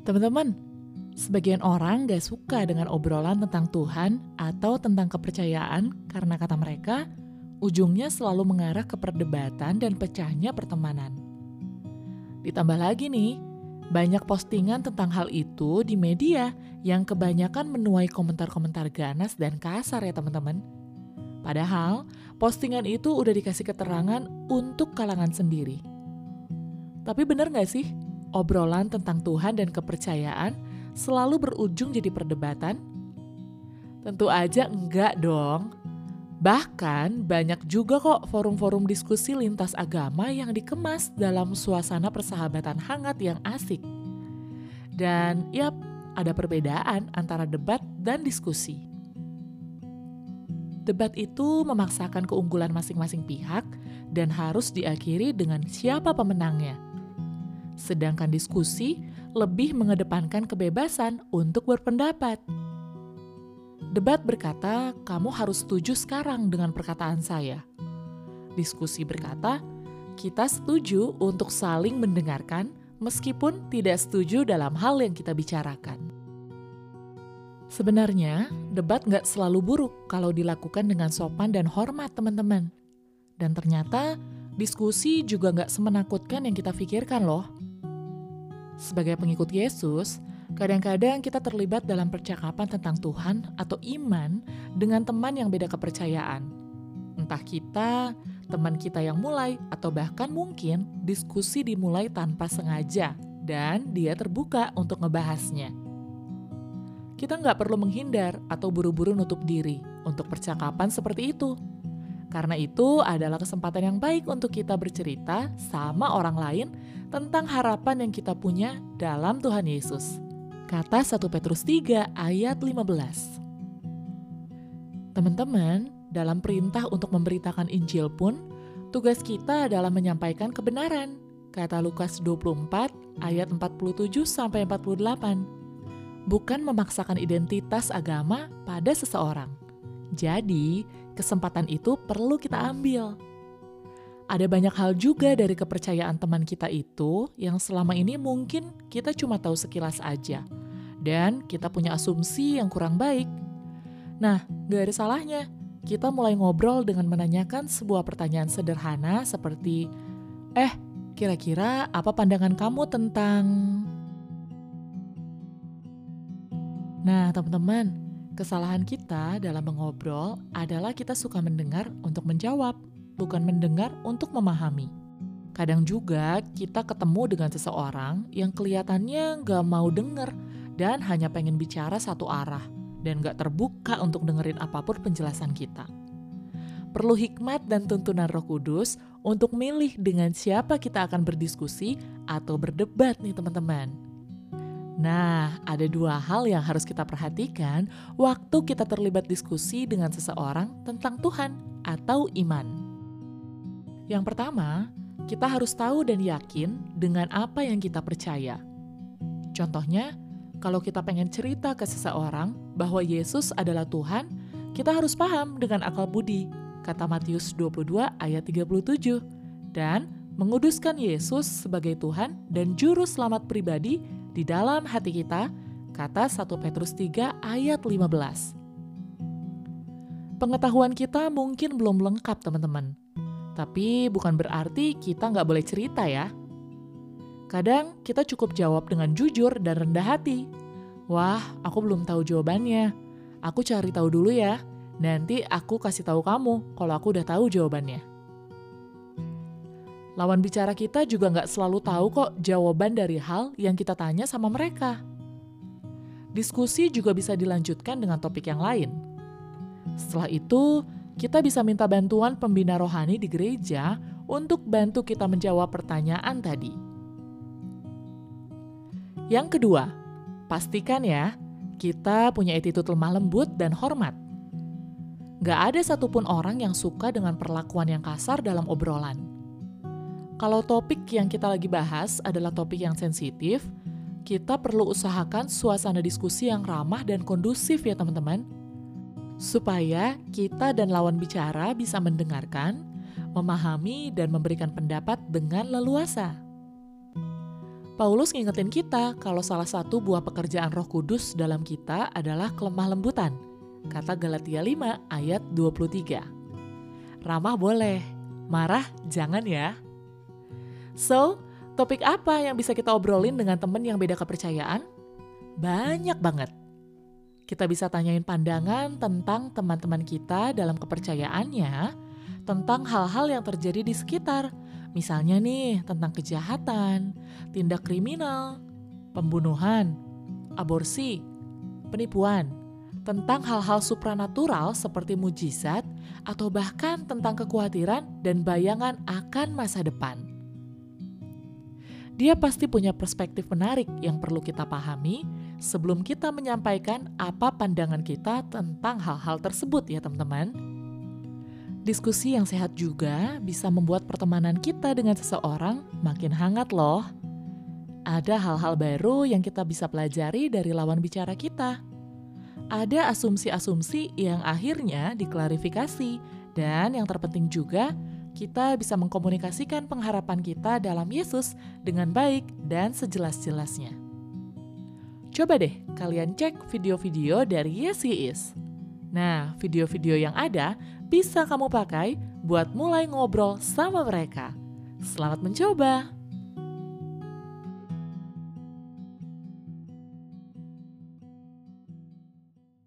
Teman-teman, sebagian orang gak suka dengan obrolan tentang Tuhan atau tentang kepercayaan karena kata mereka, ujungnya selalu mengarah ke perdebatan dan pecahnya pertemanan. Ditambah lagi nih, banyak postingan tentang hal itu di media yang kebanyakan menuai komentar-komentar ganas dan kasar ya teman-teman. Padahal, postingan itu udah dikasih keterangan untuk kalangan sendiri. Tapi bener gak sih, obrolan tentang Tuhan dan kepercayaan selalu berujung jadi perdebatan? Tentu aja enggak dong. Bahkan banyak juga kok forum-forum diskusi lintas agama yang dikemas dalam suasana persahabatan hangat yang asik. Dan yap, ada perbedaan antara debat dan diskusi. Debat itu memaksakan keunggulan masing-masing pihak dan harus diakhiri dengan siapa pemenangnya. Sedangkan diskusi lebih mengedepankan kebebasan untuk berpendapat. Debat berkata, "Kamu harus setuju sekarang dengan perkataan saya." Diskusi berkata, "Kita setuju untuk saling mendengarkan, meskipun tidak setuju dalam hal yang kita bicarakan." Sebenarnya, debat nggak selalu buruk kalau dilakukan dengan sopan dan hormat, teman-teman. Dan ternyata, diskusi juga nggak semenakutkan yang kita pikirkan, loh. Sebagai pengikut Yesus, Kadang-kadang kita terlibat dalam percakapan tentang Tuhan atau iman dengan teman yang beda kepercayaan. Entah kita, teman kita yang mulai, atau bahkan mungkin diskusi dimulai tanpa sengaja dan dia terbuka untuk ngebahasnya. Kita nggak perlu menghindar atau buru-buru nutup diri untuk percakapan seperti itu. Karena itu adalah kesempatan yang baik untuk kita bercerita sama orang lain tentang harapan yang kita punya dalam Tuhan Yesus. Kata 1 Petrus 3 ayat 15. Teman-teman, dalam perintah untuk memberitakan Injil pun, tugas kita adalah menyampaikan kebenaran. Kata Lukas 24 ayat 47 sampai 48. Bukan memaksakan identitas agama pada seseorang. Jadi, kesempatan itu perlu kita ambil ada banyak hal juga dari kepercayaan teman kita itu yang selama ini mungkin kita cuma tahu sekilas aja. Dan kita punya asumsi yang kurang baik. Nah, gak ada salahnya. Kita mulai ngobrol dengan menanyakan sebuah pertanyaan sederhana seperti, Eh, kira-kira apa pandangan kamu tentang... Nah, teman-teman, kesalahan kita dalam mengobrol adalah kita suka mendengar untuk menjawab bukan mendengar untuk memahami. Kadang juga kita ketemu dengan seseorang yang kelihatannya gak mau denger dan hanya pengen bicara satu arah dan gak terbuka untuk dengerin apa pun penjelasan kita. Perlu hikmat dan tuntunan roh kudus untuk milih dengan siapa kita akan berdiskusi atau berdebat nih teman-teman. Nah, ada dua hal yang harus kita perhatikan waktu kita terlibat diskusi dengan seseorang tentang Tuhan atau iman. Yang pertama, kita harus tahu dan yakin dengan apa yang kita percaya. Contohnya, kalau kita pengen cerita ke seseorang bahwa Yesus adalah Tuhan, kita harus paham dengan akal budi, kata Matius 22 ayat 37, dan menguduskan Yesus sebagai Tuhan dan Juru Selamat pribadi di dalam hati kita, kata 1 Petrus 3 ayat 15. Pengetahuan kita mungkin belum lengkap teman-teman, tapi bukan berarti kita nggak boleh cerita ya. Kadang kita cukup jawab dengan jujur dan rendah hati. Wah, aku belum tahu jawabannya. Aku cari tahu dulu ya. Nanti aku kasih tahu kamu kalau aku udah tahu jawabannya. Lawan bicara kita juga nggak selalu tahu kok jawaban dari hal yang kita tanya sama mereka. Diskusi juga bisa dilanjutkan dengan topik yang lain. Setelah itu, kita bisa minta bantuan pembina rohani di gereja untuk bantu kita menjawab pertanyaan tadi. Yang kedua, pastikan ya, kita punya attitude lemah lembut dan hormat. Gak ada satupun orang yang suka dengan perlakuan yang kasar dalam obrolan. Kalau topik yang kita lagi bahas adalah topik yang sensitif, kita perlu usahakan suasana diskusi yang ramah dan kondusif ya teman-teman supaya kita dan lawan bicara bisa mendengarkan, memahami, dan memberikan pendapat dengan leluasa. Paulus ngingetin kita kalau salah satu buah pekerjaan roh kudus dalam kita adalah kelemah lembutan. Kata Galatia 5 ayat 23. Ramah boleh, marah jangan ya. So, topik apa yang bisa kita obrolin dengan temen yang beda kepercayaan? Banyak banget. Kita bisa tanyain pandangan tentang teman-teman kita dalam kepercayaannya, tentang hal-hal yang terjadi di sekitar, Misalnya nih tentang kejahatan, tindak kriminal, pembunuhan, aborsi, penipuan, tentang hal-hal supranatural seperti mujizat atau bahkan tentang kekhawatiran dan bayangan akan masa depan. Dia pasti punya perspektif menarik yang perlu kita pahami sebelum kita menyampaikan apa pandangan kita tentang hal-hal tersebut ya teman-teman. Diskusi yang sehat juga bisa membuat pertemanan kita dengan seseorang makin hangat loh. Ada hal-hal baru yang kita bisa pelajari dari lawan bicara kita. Ada asumsi-asumsi yang akhirnya diklarifikasi dan yang terpenting juga kita bisa mengkomunikasikan pengharapan kita dalam Yesus dengan baik dan sejelas-jelasnya. Coba deh kalian cek video-video dari Yes He Is. Nah, video-video yang ada bisa kamu pakai buat mulai ngobrol sama mereka. Selamat mencoba!